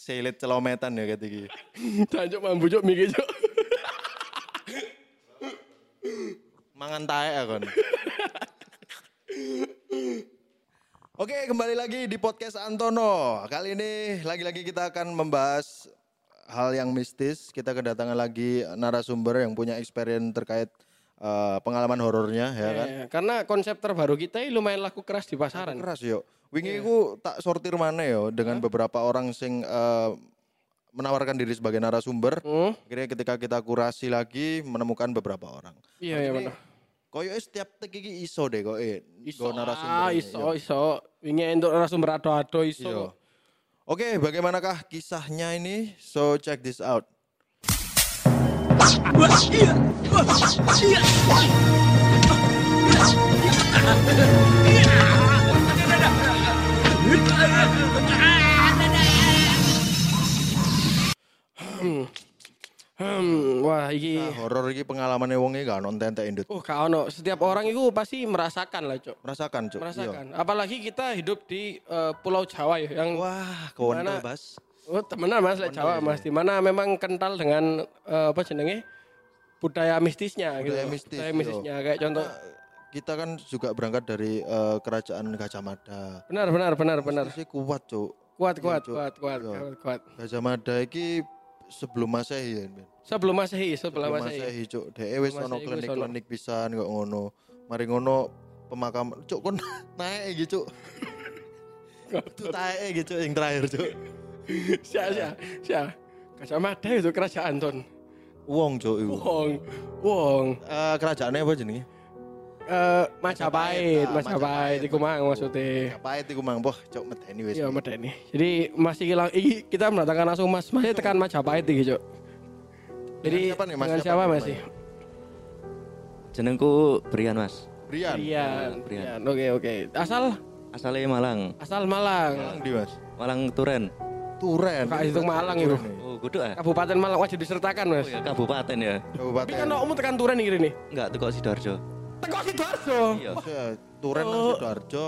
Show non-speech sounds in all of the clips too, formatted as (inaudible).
Selit celometan ya kayak iki. Jancuk mambu cuk mikir cuk. Mangan tae ya kon. Oke, kembali lagi di podcast Antono. Kali ini lagi-lagi kita akan membahas hal yang mistis. Kita kedatangan lagi narasumber yang punya experience terkait eh, pengalaman horornya ya kan. Eh, Karena konsep terbaru kita ini lumayan laku keras di pasaran. Keras yo. Wingi ku tak sortir mana yo dengan beberapa orang sing eh, menawarkan diri sebagai narasumber. Hmm? Akhirnya ketika kita kurasi lagi menemukan beberapa orang. Iya iya benar. Koyo setiap tek iki iso deh kok eh Iso, ah, narasumber. ini, iso, yo. iso. Wingi untuk narasumber ado-ado Iya. iso. Oke, bagaimanakah kisahnya ini? So check this out. Hmm, wah iki Nah, horor iki pengalamannya wong iki gak nonton entek indut. Oh, gak ono. Setiap orang itu pasti merasakan lah, Cok. Merasakan, Cuk. Iya. Merasakan. Apalagi kita hidup di eh, Pulau Jawa ya, yang Wah, kontol, Bas. Oh temenan Mas lek Jawa Mas, di mana memang kental dengan eh, apa jenenge? budaya mistisnya gitu. Budaya mistis, Budaya yo. mistisnya kayak contoh Kita kan juga berangkat dari eh, kerajaan Gajah Mada. benar benar benar benar. Mistisnya kuat, Cuk. Kuat kuat Cuk. kuat kuat Iya. kuat kuat. Gajah Mada iki sebelum Masehi ya, Ben. Sebelum Masehi, sebelum Sebelum Masehi. Masehi, Cuk. Dhewe wis ono klinik-klinik pisan kok ngono. Mari ngono pemakaman. Cuk, kon (laughs) naik iki, Cuk. (laughs) Itu taek iki, Cuk, yang terakhir, Cuk. (laughs) Sia sia sia. Gajah Mada itu kerajaan ton. Wong, Cuk, iku. Wong, wong. Eh, kerajaannya apa jenenge? Eh Majapahit, ah, Majapahit Majapahit, iku mang maksudnya. Pahit iku mang, boh, cok medeni wis. Iya, medeni. Jadi masih hilang iki kita mendatangkan langsung Mas, masih tekan Majapahit iki, Cuk. Jadi siapa nih, Mas? dengan Siapa siapa nih Mas? namanya? Jenengku Brian Mas. Brian. Brian. Brian. Brian. Oke, oke. Asal Asalnya Malang. asal Malang. Malang di, Mas. Malang Turen. Turen. Kak itu Malang itu. Oh, kudu ah. Kabupaten Malang wajib disertakan, Mas. Oh ya kabupaten ya. Kabupaten. Tapi kan kamu tekan Turen iki nih. Enggak, tuh kok Sidoarjo. Teko Sidoarjo. Iya. Ya, Turen nang Oh. Sidoarjo.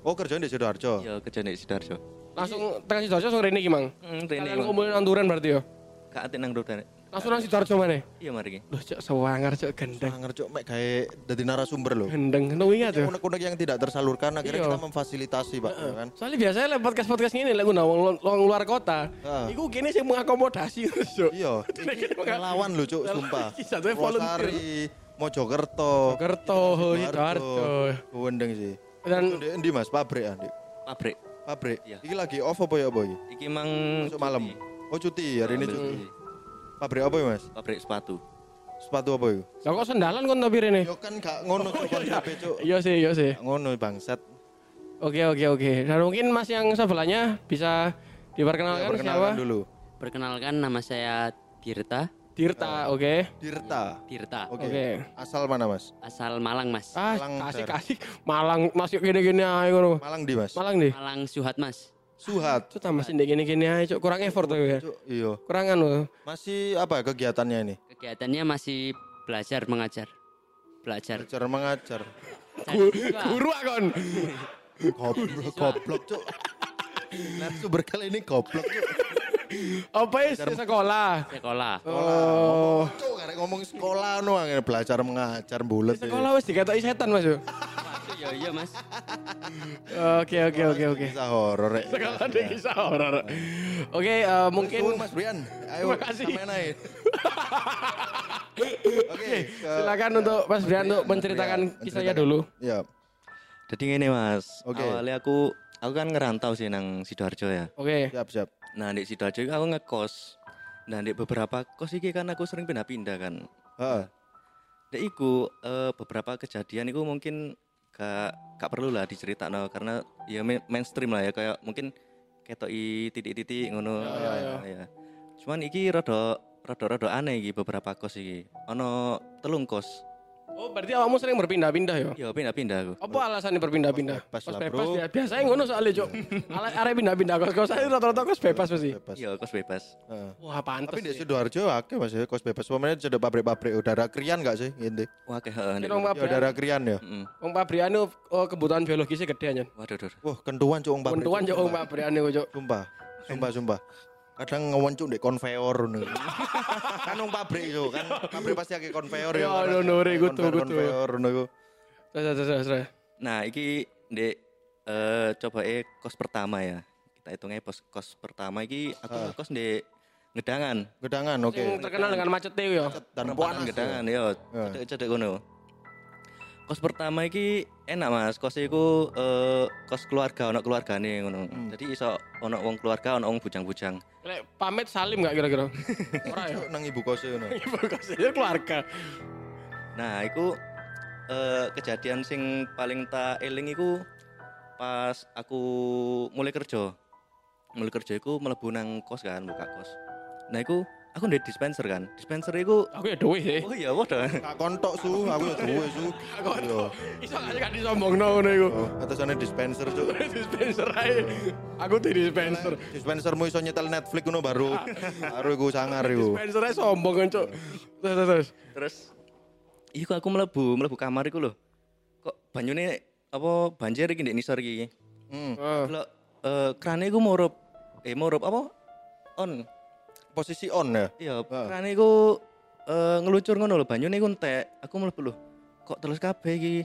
Oh, kerjaan di Sidoarjo. Iya, kerja di Sidoarjo. Langsung tekan Sidoarjo sore ini gimang. Hmm, Kalian rene. kumpulin nang Turen berarti yo. Kak Atin nang Turen. Langsung nang Sidoarjo mana? Iya, mari ki. Loh, Cuk, sewangar, Cuk, gendeng. Sangar cok mek gawe dadi narasumber lho. Gendeng, nunggu ingat tuh. Unek-unek yang tidak tersalurkan akhirnya Iya. kita memfasilitasi, Pak, ya kan? Soalnya biasanya lah podcast-podcast gini lah guna wong wong luar kota. Heeh. Iku kini sih mengakomodasi (laughs) Cuk. Iya, (laughs) relawan lho, Cuk, sumpah. (laughs) Satunya volunteer. Mojokerto, Kerto, Sidoarjo. Wendeng sih. Dan endi Mas? Pabrik Ndek. Pabrik. Pabrik. Iya. Iki lagi off apa ya, Boy? Iki mang malam. Oh, cuti. Hari ini cuti. Pabrik apa ya, Mas? Pabrik sepatu. Sepatu apa ya? Lah kok sendalan kon tapi rene? Yo kan gak ngono cuk konsepnya cuk. Iya sih, iya sih. Gak ngono bangsat. Oke, oke, oke. Dan mungkin Mas yang sebelahnya bisa Ya, diperkenalkan siapa? perkenalkan dulu. Perkenalkan nama saya Tirta. Tirta, oke. Dirta. Tirta. Oke. Oke. Asal mana, Mas? Asal Malang Mas. Ah, Malang kasih kasih Malang masuk gini-gini aja ngono. Malang di, Mas. Malang nih. Malang Suhat Mas. Suhat. Cuk tambah sini gini-gini aja, Cuk. Kurang effort tuh ya. Cuk, iya. Kurang anu. Masih apa kegiatannya ini? Kegiatannya masih belajar mengajar. Belajar. Belajar mengajar. Gu- Guru akon. Goblok, goblok, cuk. Narasumber kali ini goblok, cuk. Apa ya sekolah? Sekolah. Oh. Cuk, ngomong sekolah no, belajar mengajar bulet. Sekolah wis dikatakan setan, Mas. yo. (laughs) Iya iya Mas. Oke, oke, oke, oke. Kisah horor. Sekolah ada kisah horor. Oke, eh, mungkin Suwun, Mas Brian. Ayo, Terima kasih. Oke, ke- silakan untuk Mas Brian untuk menceritakan Brian, kisahnya dulu. Ya, Jadi ngene Mas. Oke. Awalnya aku aku kan ngerantau sih nang Sidoarjo ya. Oke. siap, siap. Nah, di Sidoarjo itu aku ngekos. Nah, di beberapa kos iki kan aku sering pindah-pindah kan. Heeh. Dek iku eh, beberapa kejadian itu mungkin gak gak perlu lah diceritakan karena ya main- mainstream lah ya kayak mungkin ketoki titik-titik ngono. Ya, ya, ya. Cuman iki rada rada rada aneh iki beberapa kos iki. Ono telung kos. Oh, berarti awakmu sering berpindah-pindah ya? Ya pindah-pindah aku. Apa alasannya berpindah-pindah? Kos bebas lah, bebas bro. ya. Biasanya ngono soalnya, Cuk. (laughs) Ala arek pindah-pindah kos-kos saya rata-rata kos bebas mesti. Bebas. Iya, kos bebas. Heeh. Wah, pantes. Tapi di. Sidoarjo akeh Mas ya kos bebas. Pemainnya sudah pabrik-pabrik udara krian enggak sih ini? Wah, kayak heeh. Pabrikan, udara krian ya. Wong pabrikan itu oh, kebutuhan biologisnya gede anjen. Waduh, duh. Wah, kentuan cuk wong pabrik. Pentuan Cuk. Wong pabrikan itu, Cuk. Sumpah. Sumpah, sumpah. Kadang ngewoncuk di konveyor ngono. kan wong pabrik yo kan pabrik pasti akeh konveyor Ya. Konveyor ngono iku. Terus terus terus. terus. Nah, iki Ndek eh coba eh kos pertama ya. Kita hitungnya kos kos pertama iki aku ngekos di Ngedangan. Gedangan oke. Yang terkenal dengan macetnya itu ya. Dan Perempatan panas. Ngedangan ya. ya. Ya. Cedek-cedek ngono. Kos pertama iki enak Mas, kos iku eh, kos keluarga ono keluargane ngono. Jadi iso ono wong keluarga, ono wong bujang-bujang. Lek pamit salim gak kira-kira? (laughs) Ora ya. Nang ibu kosnya ngono. Ibu kasih keluarga. Nah, iku eh, kejadian sing paling tak eling iku pas aku mulai kerja. Mulai kerja iku mlebu nang kos kan, buka kos. Nah, iku aku ndek dispenser kan. Dispenser iku Aku ya duwe sih. Oh iya, waduh. Gak kontok su, aku ya duwe su. Yo. Iso gak gak disombongno ngono iku. Oh, atasane dispenser cuk. (laughs) dispenser ae. Aku di dispenser. Dispensermu iso nyetel Netflix ngono baru. Baru iku sangar iku. Dispenser ae sombong kan, Cuk. Terus terus, terus. Iku aku mlebu, mlebu kamar iku lho. Kok banyune apa banjir iki ndek nisor iki. Hmm. Oh. Delok eh krane iku murup. Eh murup apa? On. Posisi on ya. Iya, Ah. krane iku eh, ngelucur ngono lho, banyune iku entek. Aku mlebu lho. Kok terus kabeh iki?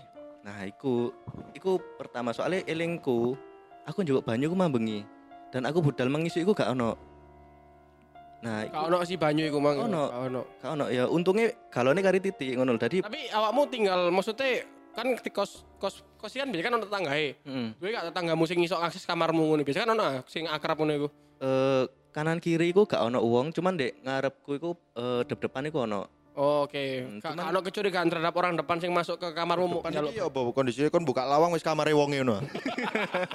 Nah, iku iku pertama soalnya elingku aku njupuk banyu ku mambengi. Dan aku budal mengisi iku gak ono. Nah, iku Kak ono si banyu iku mang. Ono. Kak ono. gak ono ya untungnya galone kari titik ngono lho. Dadi Tapi awakmu tinggal maksudnya kan di kos kos kos kan biasanya kan ono tetanggae. heeh. Gue gak tetanggamu sing iso akses kamarmu ngono. Biasanya kan ono ah, sing akrab ngono iku. eh, kanan kiri iku gak ono uang, cuman dek ngarepku iku eh, dep-depan iku ono. Oh, Oke, Hmm, Gak cuman- ono kecurigaan terhadap orang depan sing masuk ke kamarmu mau Depan njaluk. iki ya apa kondisinya kon buka lawang wis kamare wonge ngono. (laughs)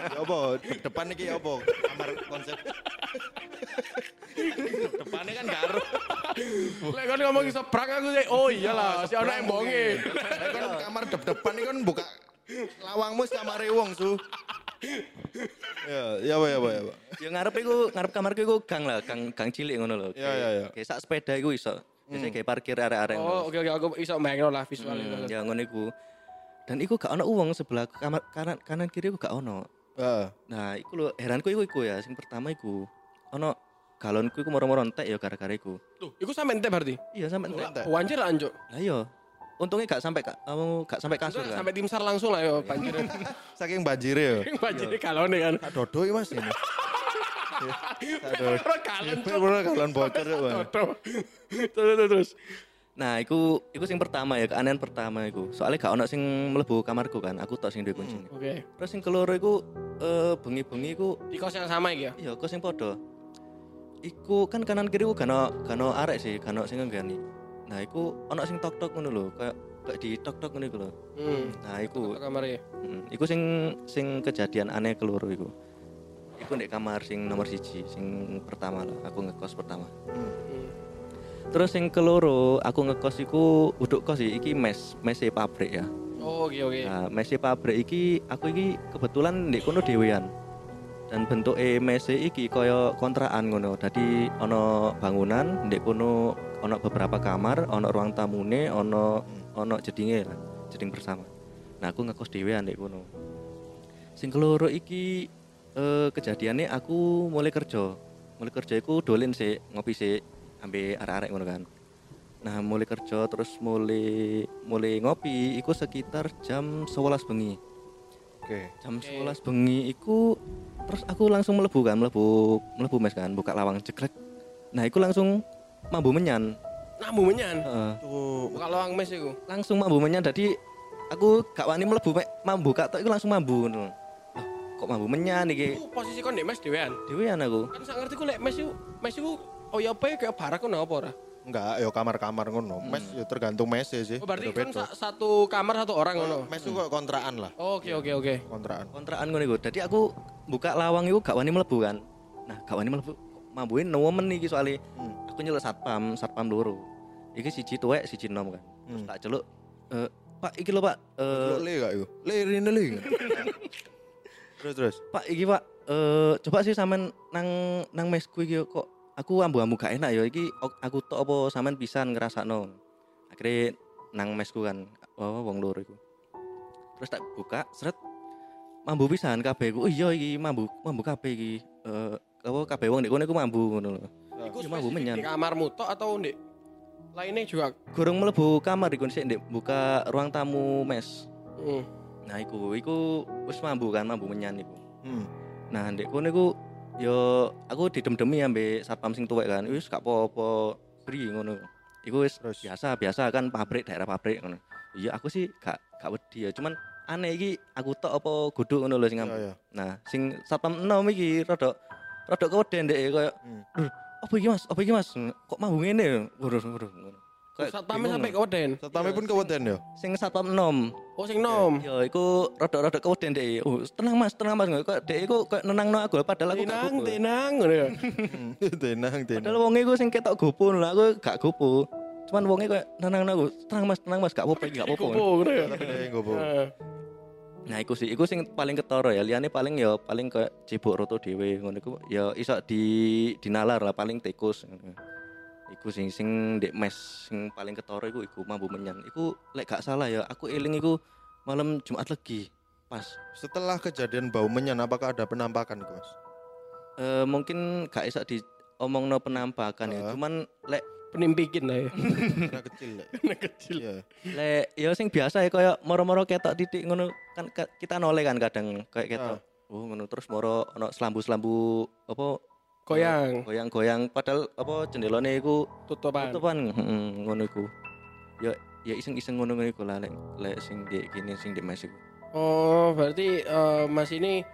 Ya apa depan iki ya apa kamar konsep. Depannya kan gak ero. (laughs) Lek kan ngomong iso prank aku sih. Oh iyalah, si ono embonge. Kon kamar dep-depan iki kon buka lawangmu wis kamare wong su. (laughs) Ya, ya apa ya apa ya. apa. Ya ngarep iku ngarep kamarku iku gang lah, gang gang cilik ngono lho. Ya, ya, ya. Kayak sak sepeda iku iso. Biasanya kayak parkir arek-arek ngono. Oh oke oke aku iso bayangin lah visualnya. Hmm, ya ngono iku. Dan iku gak ono uang sebelah kamar kanan kanan kiri iku gak ono. Heeh. Nah, iku lho heranku iku iku ya, sing pertama iku ono galonku iku moro-moro entek ya gara-gara iku. Tuh, iku sampe ente berarti. Iya sampe entek. Wanjir anjuk. Lah iya. Untungnya gak sampai ka- kamu gak sampai kasur kan. Sampai tim sar langsung lah yo banjir. (laughs) Saking banjire ya. Banjir kalone kan. Tak dodo iki Mas ini. (laughs) Kalon galon bocor ya. Terus terus. Nah, iku iku sing pertama ya, keanehan pertama iku. Soalnya gak ono sing mlebu kamarku kan, aku tok sing duwe kunci. Oke. Terus sing keloro iku eh bengi-bengi iku Di kos yang sama iki ya. iya kok sing padha. Iku kan kanan kiri ku gak ono arek sih, gak ono sing ngenggani. Nah, iku ono sing tok-tok ngono lho, kayak kayak di tok-tok ngono iku lho. Hmm. Nah, iku Ke kamare. mm, iku sing sing kejadian aneh keloro iku. Iku ndek kamar sing nomor siji, sing pertama lah, aku ngekos pertama. Hmm. Terus sing keloro, aku ngekos iku uduk kos sih, iki mes, mes pabrik ya. Oh, oke oke. Nah, mes pabrik iki aku iki kebetulan ndek kono dhewean. Dan bentuke mes iki kaya kontrakan ngono. Dadi ana bangunan ndek kono ana beberapa kamar, ana ruang tamune, ana ana jedinge lah, jeding bersama. Nah, aku ngekos dhewean ndek kono. Sing keloro iki eh, kejadiannya aku mulai kerja. Mulai kerja iku dolen sih, ngopi sih ambil arek-arek ngono kan. Nah, mulai kerja terus mulai mulai ngopi iku sekitar jam 11 bengi. Oke. Jam Oke. 11 bengi iku terus aku langsung melebu kan, melebu melebu mes kan, buka lawang cekrek. Nah, iku langsung mambu menyan. Namu menyan. Heeh. Tuh, Buka lawang mes iku. langsung mambu menyan jadi aku gak wani melebu mek mambu kak tok iku langsung mambu ngono. Loh, kok mambu menyan iki? Iku posisi kon ndek mes dhewean. Dewean aku. Kan sak ngerti ku lek mes iku mes iku oh ya apa ya kayak barak ngono apa ora? Enggak, ya kamar-kamar ngono. Mes ya tergantung mes sih. Oh berarti kan satu kamar satu orang ngono. Mes itu kok kontrakan lah, Oh, Oke oke oke. kontrakan. kontrakan ngono iku. Dadi aku buka lawang iku gak wani mlebu kan. Nah, gak wani mlebu. Mambuin nemen iki soalnya Hmm. aku nyeluk satpam, satpam loro. Iki siji tuwek, siji nom kan. Terus Hmm. tak celuk Eh, Pak iki lho Pak. Eh, Lo le gak iku? Le rene le. (laughs) terus terus. Pak iki Pak, eh coba sih sampean nang nang mesku iki kok aku ambu-ambu gak enak ya iki aku tok apa sampean pisan ngrasakno. Akhirnya nang mesku kan, oh wong loro iku. Terus tak buka, seret mambu pisan kabeh iku. Oh iya iki mambu mambu kabeh iki. Eh apa kabeh wong ndek kono iku mambu ngono lho. Iku mambu menyan. di kamarmu tok atau ndek lainnya juga Gorong mlebu kamar iku sik ndek buka ruang tamu mes. Hmm. Nah iku iku wis mambu kan, mambu menyan iku. Hmm. Nah, ndek kono iku yo aku didem-demi ambek satpam sing tuwek kan. Wis gak apa-apa beri ngono. Iku wis biasa, biasa kan pabrik daerah pabrik ngono. Iya, aku sih gak gak wedi ya. Cuman aneh iki aku tok apa guduk ngono lho sing am- iya. Nah, sing satpam enom iki rada rada keweden ndek koyo Hmm. "Duh, apa iki Mas? Apa iki Mas? Kok mambu ngene? Waduh, waduh. Satpamnya sampai ngono. keweden. Satpame pun keweden ya. sing satpam enom. Oh sing nom. Yo, iku rada-rada keweden dek. Oh, tenang Mas, tenang Mas. Kok dek iku kok nenangno aku padahal aku Tenang, gupu. tenang ngono ya. (laughs) tenang tenang. Padahal wonge iku sing ketok gopo lho, aku gak gopo. Cuman wonge kok nenangno aku. Tenang Mas, tenang Mas, gak apa-apa, gak apa-apa. Ngono ya. Tapi gopo. Heeh. Nah, iku sih, iku sing paling ketara ya. Liyane paling ya paling kayak cibuk roto dhewe ngono iku ya iso di dinalar lah paling tikus. ngono. Iku sing sing ndek mes sing paling ketara iku iku mambu menyan. Iku lek gak salah ya, aku eling iku malam Jumat Legi. Pas Setelah kejadian bau menyan apakah ada penampakan iku, Mas? Eh, mungkin gak iso diomongno penampakan ya. Heeh. Cuman lek Penimpikin lah ya. Karena kecil ya. Anak kecil. Iya. lek ya sing biasa ya kaya moro-moro ketok titik ngono kan ka- kita noleh kan kadang kayak ketok. Oh ngono terus moro ono selambu-selambu apa Goyang, goyang-goyang padahal apa jendelane iku tutupan. tutupan heeh ngono iku. Ya ya iseng-iseng ngono ngono iku lah lek lek sing di gini sing di mes iku. Oh, berarti eh, Mas ini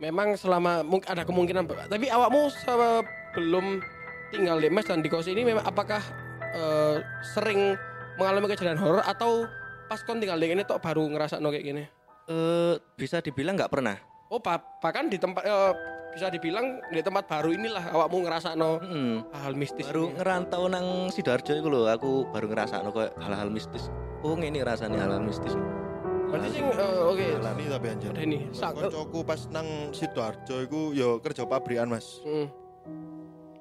memang selama ada kemungkinan tapi awakmu sebelum tinggal di mes dan di kos ini memang apakah eh, sering mengalami kejadian horor atau pas kon tinggal di ini tok baru ngerasa kayak gini? Eh bisa dibilang nggak pernah. Oh, bahkan di tempat eh, bisa dibilang di tempat baru inilah awakmu ngerasa no Heeh. hal mistis. baru ini. ngerantau nang Sidoarjo iku lho aku baru ngerasa kayak hal-hal mistis. Oh ngene rasanya hal-hal mistis. Berarti sing eh, oke. Ini tapi anjir. Ini. Sak. Pas nang Sidoarjo iku yo kerja pabrikan, Mas. Hmm.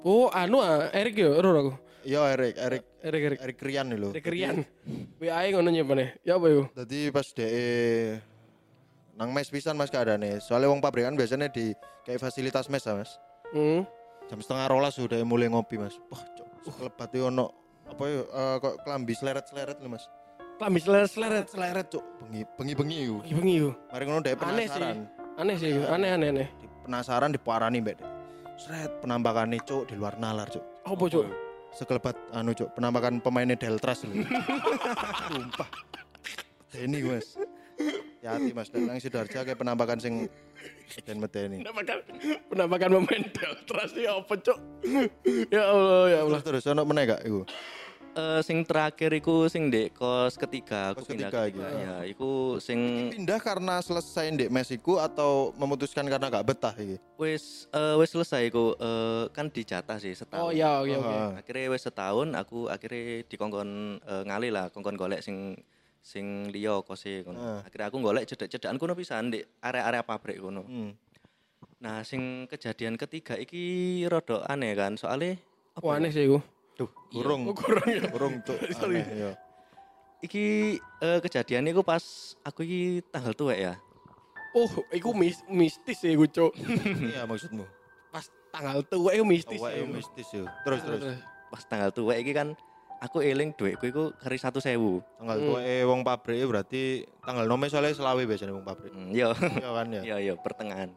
Oh, anu ah, Erik yo, ero aku. Iya Erik, Erik Erik Erik. Erik Rian nih lho. Erik Rian. WA ngono nyepane. Ya apa iku? Jadi pas de nang mes pisan Mas keadaane. Soalnya wong pabrikan biasanya di kayak fasilitas mes ya, Mas. Hmm. Jam setengah rolas sudah mulai ngopi, Mas. Wah, cok, sekelebat yo ono apa yo eh, kok kelambi seleret-seleret lho, Mas. Klambi seleret-seleret. Seleret, cok. Bengi bengi-bengi iku. Bengi iku. Mari ngono dhek Aneh sih. penasaran. Aneh sih, aneh aneh aneh. Di- Penasaran diparani mbak. Dek. Seret penampakannya cok di luar nalar, cok. Apa cuk? Sekelebat anu cok penampakan pemainnya Deltras lho. (laughs) Sumpah. Ini Mas. Hati Mas, dan nang Sidoarjo kayak penampakan sing dan medeni. Penampakan penampakan pemain Deltras ya apa cuk? ya Allah ya Allah. Terus terus ono meneh gak iku? Eh sing terakhir iku sing ndek kos ketiga aku Kos pindah. ketiga iki. Ya, iku sing Pindah karena selesai ndek mes iku atau memutuskan karena gak betah iki? wis eh, wis selesai iku eh, kan dijatah sih setahun. Oh ya oke oke. Ah. Akhirnya wis setahun aku akhirnya dikongkon eh, ngalih lah kongkon golek sing sing liya kose ngono. Ah. Akhirnya aku golek cedek-cedekan kono pisan ndek area-area pabrik kono. Hmm. Nah, sing kejadian ketiga iki rada aneh kan soalnya apa ya? aneh sih iku. Duh, kurung. Oh, kurang ya. Kurung tuh (laughs) aneh ya. iki eh, kejadian iku pas aku iki tanggal tua ya. Oh, iku mis mistis sih iku cuk. (laughs) Iya maksudmu. Pas tanggal tua iku mistis. Awake iku. mistis yo. Terus terus. Pas tanggal tua iki kan aku eling duitku iku kari satu sewu. Tanggal tua eh wong pabrik berarti tanggal nome soalnya selawe biasanya wong pabrik. Hmm, yo. Iya kan ya. Iya iya pertengahan.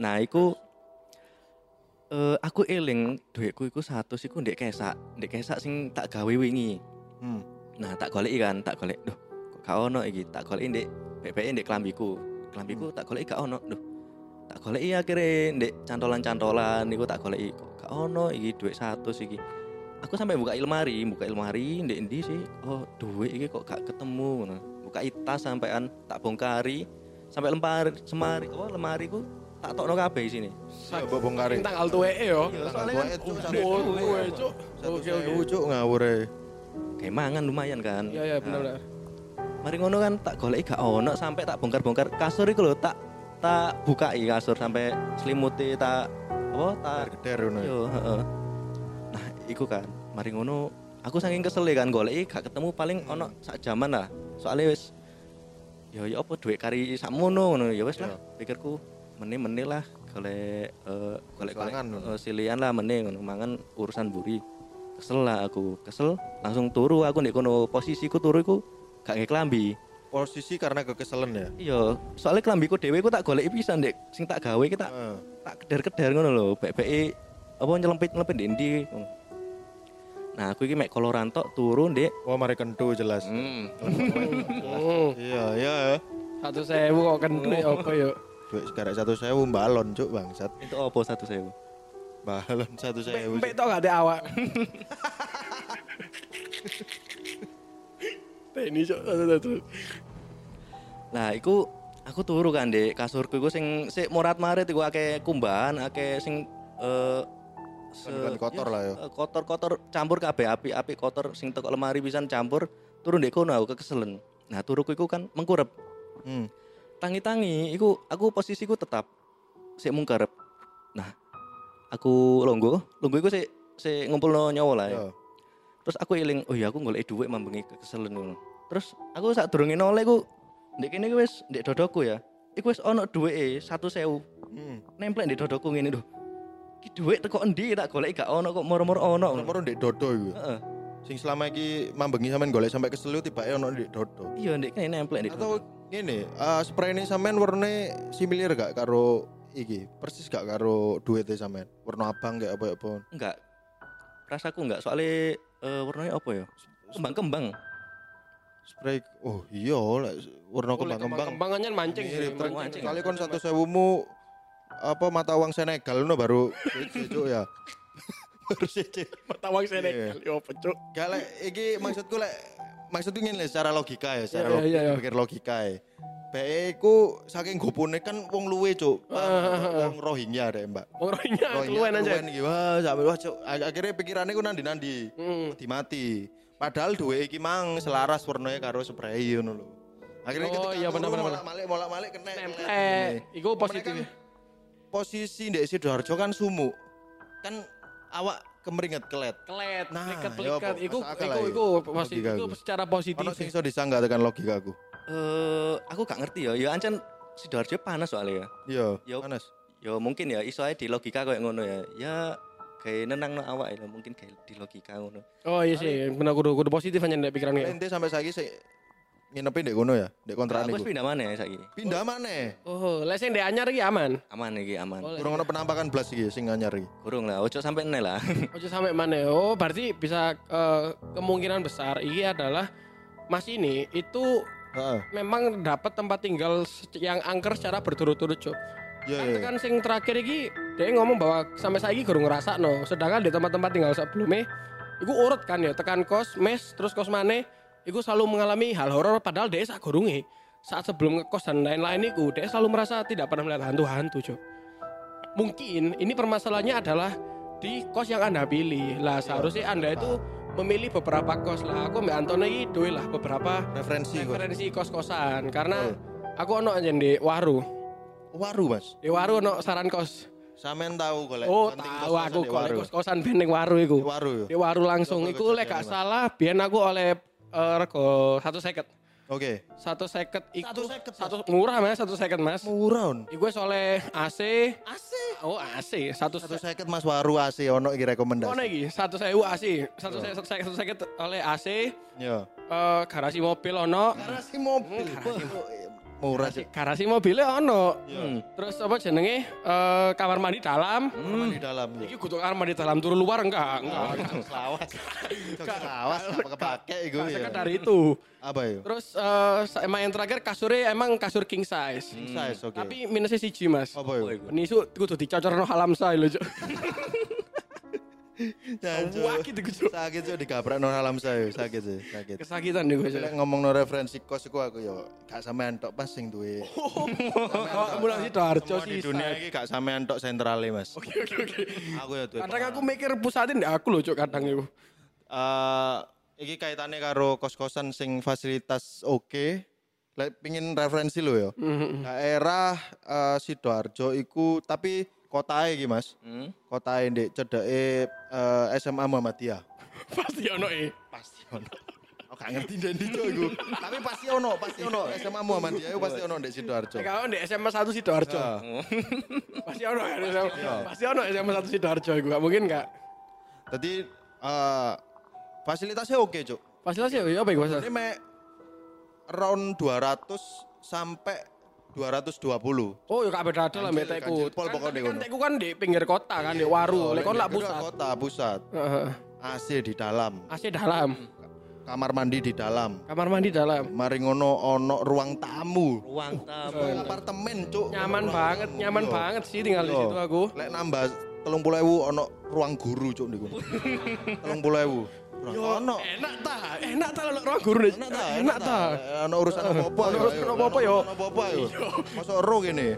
Nah, iku eh aku eling duitku iku satu iku ndek kesak, ndek kesak sing tak gawe wingi. Hmm. Nah, tak goleki kan, tak golek. Duh, kok gak ono iki? Tak goleki ndek BBE ndek klambiku. Klambiku tak goleki gak ono. Duh. Tak goleki akhirnya ndek cantolan-cantolan niku tak goleki kok gak ono iki duit satu iki. Aku sampai buka lemari, buka lemari ndek endi sih? Oh, duit iki kok gak ketemu ngono. Buka tas sampean tak bongkari sampai lemari semari oh lemari ku tak tokno kabeh sini. Ya mbok bongkare. Sing tanggal tua yo. Tanggal soalnya tua kan- itu Oh, satu tua cuk. Oke cuk ngawur e. Kayak mangan lumayan kan. Iya iya benar Nah, benar. Mari ngono kan tak goleki gak ono sampai tak bongkar-bongkar kasur iku lho tak tak bukai kasur sampai selimuti tak apa tak Geder ngono. ya. Yo, heeh. Iku kan, mari ngono, aku saking kesel kan goleki gak ketemu paling ono sak jaman lah. Soalnya wis ya ya apa duit kari sakmono ngono ya wis lah. Pikirku meneh-meneh lah golek eh golek golek eh, silian lah meneh ngono mangan urusan buri. Kesel lah aku, kesel langsung turu aku ndek kono posisiku turu iku gak nge klambi. Posisi karena kekeselan ya. Iya, soalnya klambiku dhewe ku tak goleki pisan ndek sing tak gawe ki tak Heeh. tak keder-keder ngono lho, bek-beke apa nyelempit-nyelempit ndek ndi. Nah, aku iki mek koloran tok turu ndek. Wah, mari kentu jelas. Hmm. Hmm, Iya, iya. satu sewu kok kentu apa yuk? Duit sekarang satu sewu balon cuk bangsat. Itu apa satu sewu? Balon satu sewu. Mbak tau gak ada awak. (laughs) Ini cok satu satu. Nah, iku aku turu kan ndek kasurku iku sing sik morat-marit iku akeh kumbahan, akeh sing eh Ganti kotor lah ya. Kotor-kotor campur kabeh api-api kotor sing teko lemari pisan campur turun ndek kono aku kekeselen. Nah, turuku iku kan mengkurep. Hmm. tangi-tangi iku aku posisiku tetap sik mungkarep nah aku longgo longgo iku sik sik ngumpulno nyawa lah ya. Yo. terus aku eling oh iya aku golek dhuwit mambengi keselen ngono terus aku sak durunge noleh ku ndek kene wis ndek dodoku ya iku wis ono dhuwite 1000 Hmm. nemplek ndek dodoku ngene lho iki dhuwit teko endi tak golek gak ono kok moro-moro ono Nomor ndek dodo iku. heeh Sing selama iki mambengi sampean golek sampai keselu tibake ono ndek dodo. iya ndek kene nemplek ndek Atau ngene, uh, spray ini sampean warnane similar gak karo iki? Persis gak karo duitnya sampean? Warna abang kayak apa apa? enggak rasaku enggak soalnya eh, warnanya apa ya kembang-kembang Spray oh iya lek warna kembang-kembang. Kembangannya mancing sih. Mancing. Kali kon satu sewumu apa mata uang Senegal no baru Cuk, ya. baru siji. Mata uang Iya. kali apa cok? Gak lek iki maksudku lek maksudku ngene secara logika ya, secara Iya, logika, iya, iya. pikir logika ya. Bae iku saking gopone kan wong luwe, Cuk. Wong Rohingya deh, Mbak. Wong rohingya keluwen aja. Keluwen iki. Wah, sampe wah, Cuk. Akhirnya pikirannya ku nandi-nandi. Hmm. Mati-mati. Padahal duwe iki mang selaras warnanya karo spray ngono lho. Akhirnya Oh, ketika iya, bener, bener. Molak-malik, molak-malik kena. Iku positif. Mereka Posisi Ndek Sidoarjo kan sumu. Kan awak kemeringet kelet. Kelet, Nah, pelikat-pelikat. ya apa, Iku iku iku iku. positif. Iku secara positif. Ono sing iso disanggah tekan logika aku. eh aku gak ngerti ya ya ancen sidoarjo panas soalnya ya Iya, Yo. panas. ya mungkin ya iso ae di logika kayak ngono ya ya kayak nenang no awak ya mungkin kayak di logika ngono Oh iya sih, benar kudu kudu positif aja ndek pikiran Nek Ente sampai saiki sik nginepin ndek kono ya, ndek kontrakan aku iku. wis pindah mana ya saiki Pindah maneh. Oh, lek sing ndek anyar iki aman. aman iki aman Oh, Kurang ono penampakan blas iki sing anyar iki. kurung lah ojo sampai enel lah (laughs) Ojo sampai mana? Oh, berarti bisa eh, kemungkinan besar ini adalah Mas ini itu Heeh. memang dapat tempat tinggal yang angker secara berturut-turut, Cuk. Iya, Kan iya. tekan sing terakhir iki dia ngomong bahwa sampai saiki gurung ngerasa no. Sedangkan di tempat-tempat tinggal sebelumnya iku urut kan ya tekan kos, mes, terus kos maneh iku selalu mengalami hal horor padahal dia sak gurunge saat sebelum ngekos dan lain-lain iku dia selalu merasa tidak pernah melihat hantu-hantu, Cuk. Mungkin ini permasalahannya adalah di kos yang Anda pilih. Lah seharusnya Anda itu memilih beberapa kos lah. Aku Mbak Anton iki duwe lah beberapa Referensi referensi kos-kosan karena aku ono aja di Waru. Waru, Mas. Di Waru ono saran kos. Sampean tahu golek Oh, tahu aku Waru. kos-kosan ben ning Waru iku. Di Waru. Di Waru langsung iku lek gak salah biyen aku oleh eh, rego satu seket. Oke. Satu seket iku 150, Mas. satu murah mas satu seket mas. Murah on. Iku wis oleh AC. AC. Oh AC satu Satu seket. seket Mas Waru AC ono iki rekomendasi. Mana iki? Satu sewu AC. Satu seket satu seket satu seket oleh AC. Ya. eh, garasi mobil ono. Garasi mobil. Murah sih. Garasi mobilnya ono. Hmm. Terus apa jenenge? Eh, kamar mandi dalam. Kamar di dalam. Iki kudu kamar mandi dalam turu luar enggak? (laughs) Enggak. Lawas. Lawas apa kepake iku ya. sekedar itu. Apa ya? Terus eh, emang yang terakhir kasurnya emang kasur king size. King size oke. Tapi minusnya siji mas. apa ya? Nisu kudu halam saya loh. Cuk. (laughs) Jancuk. Wah gitu gitu. Sakit tuh digabrak no alam saya, sakit sih, sakit. Kesakitan gue. Lek ngomong no referensi kos iku aku yo gak sampean tok pas sing duwe. (laughs) Oh, mulai Semua sih. di dunia iki gak sampean tok sentrale, Mas. Oke oke oke. Aku ya duwe. Kadang aku mikir pusatin di aku loh cuk kadang itu. Eh iki kaitannya karo kos-kosan sing fasilitas oke. Lek pingin referensi lo ya. Mhm. Daerah eh, Sidoarjo iku tapi kotae iki Mas. Hmm? Kotae ndek cedeke eh, SMA Muhammadiyah. (laughs) Pasti ono e. Pasti ono. Aku gak ngerti ndek ndi Cuk, iku. Tapi pasti ono, pasti ono SMA Muhammadiyah iku pasti ono ndek Sidoarjo. Kalau di SMA 1 Sidoarjo. (laughs) Pasti ono. Iya. Pasti ono SMA 1 Sidoarjo iku. Gak mungkin gak. Jadi eh, fasilitasnya oke, Cuk. Fasilitas ya apa iku? Ini mek round 200 sampai 220. Oh, ya kabeh dada lah mbek Ganjil, tekku. pol Kan- tapi kan ngono. tekku kan di pinggir kota kan, di waru. Lek kon lak pusat. Kota pusat. Heeh. AC di dalam, AC dalam, kamar mandi di dalam. kamar mandi dalam. Mari ngono ono ruang tamu. Ruang tamu. Apartemen, Cuk. Nyaman Ruang banget, tamu, nyaman yo. banget sih tinggal di Yo. situ aku. Lek nambah 30.000 ono ruang guru, Cuk niku. (laughs) 30.000. Yo, Ono. enak ta, enak ta kalau ruang guru. Enak ta, enak ta. Ono urusan apa-apa. Ono urusan apa-apa, yo. Ono apa-apa yo. Mosok ero kene.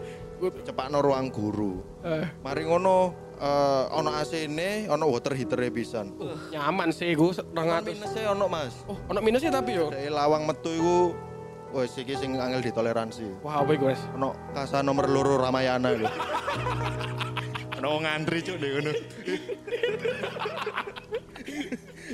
Cepakno ruang guru. Eh, Mari ngono eh, ono AC ini, ono water heater pisan. nyaman sih iku 200. Minusnya ono Mas. Oh, ono minusnya tapi yo. Dari lawang metu iku wis iki sing angel ditoleransi. Wah, apa iku, Mas? Ono kasa nomor loro Ramayana lho. (laughs) ono ngantri cuk deh ngono. (laughs)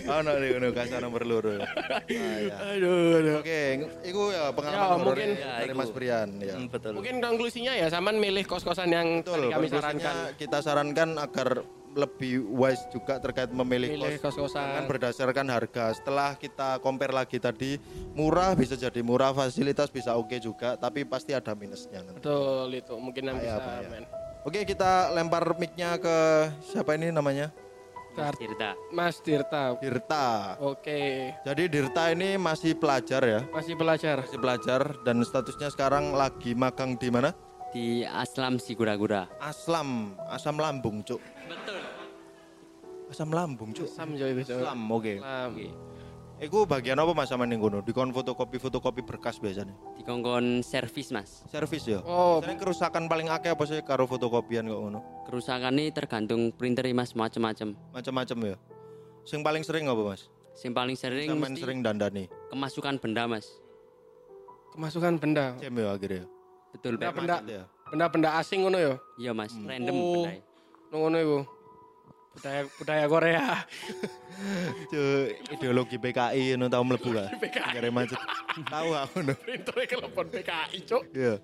ono deh ngono kasa nomor loro. (laughs) Ah, ya. Aduh, aduh. Oke, iku ya Ya, pengalaman horor mungkin- dari Ya, Mas. Brian ya. Hmm, betul. Mungkin konklusinya ya Saman milih kos-kosan yang Betul, tadi kami sarankan. kita sarankan agar lebih wise juga terkait memilih Milih kos. kos-kosan. Kan berdasarkan harga. Setelah kita compare lagi tadi, murah bisa jadi murah, fasilitas bisa oke juga, tapi pasti ada minusnya. nanti. Betul itu mungkin yang bisa men. Oke, kita lempar mic-nya ke siapa ini namanya? Mas Tirta. Mas Tirta. Dirta. Oke, Jadi Dirta ini masih pelajar ya, masih belajar. masih pelajar dan statusnya sekarang lagi magang di mana? Di Aslam Sigura-gura. Aslam, Asam Lambung, Cuk. Betul. Asam Lambung, Cuk. Sam jo itu. Jo. Aslam, oke. Sam. Iku bagian apa Mas sama ning kono? Dikon fotokopi-fotokopi berkas biasanya. Di kongkon servis mas. Servis ya. Oh, Biasanya kerusakan paling akeh apa sih karo fotokopian kok ngono? Kerusakan ini tergantung printer mas macam-macam. Macam-macam ya. Sing paling sering apa Mas? Yang paling sering Sampean mesti sering dandani. kemasukan benda mas. kemasukan benda. Cem ya akhirnya. Betul Benda Pak. benda Ya. benda-benda asing ngono ya. Iya mas, random Oh. benda. Ngono iku. Budaya budaya Korea. (laughs) Cuk, ideologi PKI ngono tau mlebu gak? PKI. Macet. Tahu aku ngono. Printernya kelepon PKI, Cuk. Iya.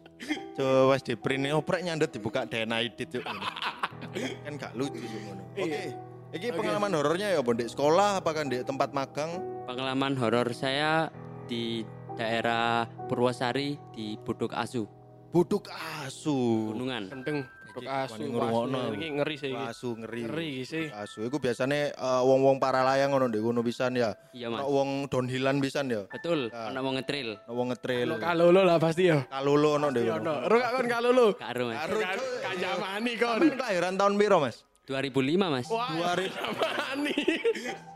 Coba wes di print oprek nyandet dibuka DNA edit ngono. kan gak lucu Cuk, ngono. Oke. Iki pengalaman horornya ya, Bon, di sekolah apa kan di tempat magang? Pengalaman horor saya di daerah Purwosari di Buduk Asu, Buduk asu. Gunungan. Gendeng Iki Dok asu. asu. Ini ngeri sih. iki. Asu ngeri. Ngeri sih. Asu iku biasane eh, wong-wong para layang ngono ndek ngono pisan ya. Iya mas. Wong downhillan pisan ya. Betul, ana wong ngetril. Ono wong ngetrail. Lo kalolo lah pasti ya. Kalulu ono ndek ngono. no. Ro gak kon kalolo. Karo mas. Karo, Kan kanjamani kon. Kelahiran tahun piro, Mas? 2005 mas. Wah, 2000. kanjamani.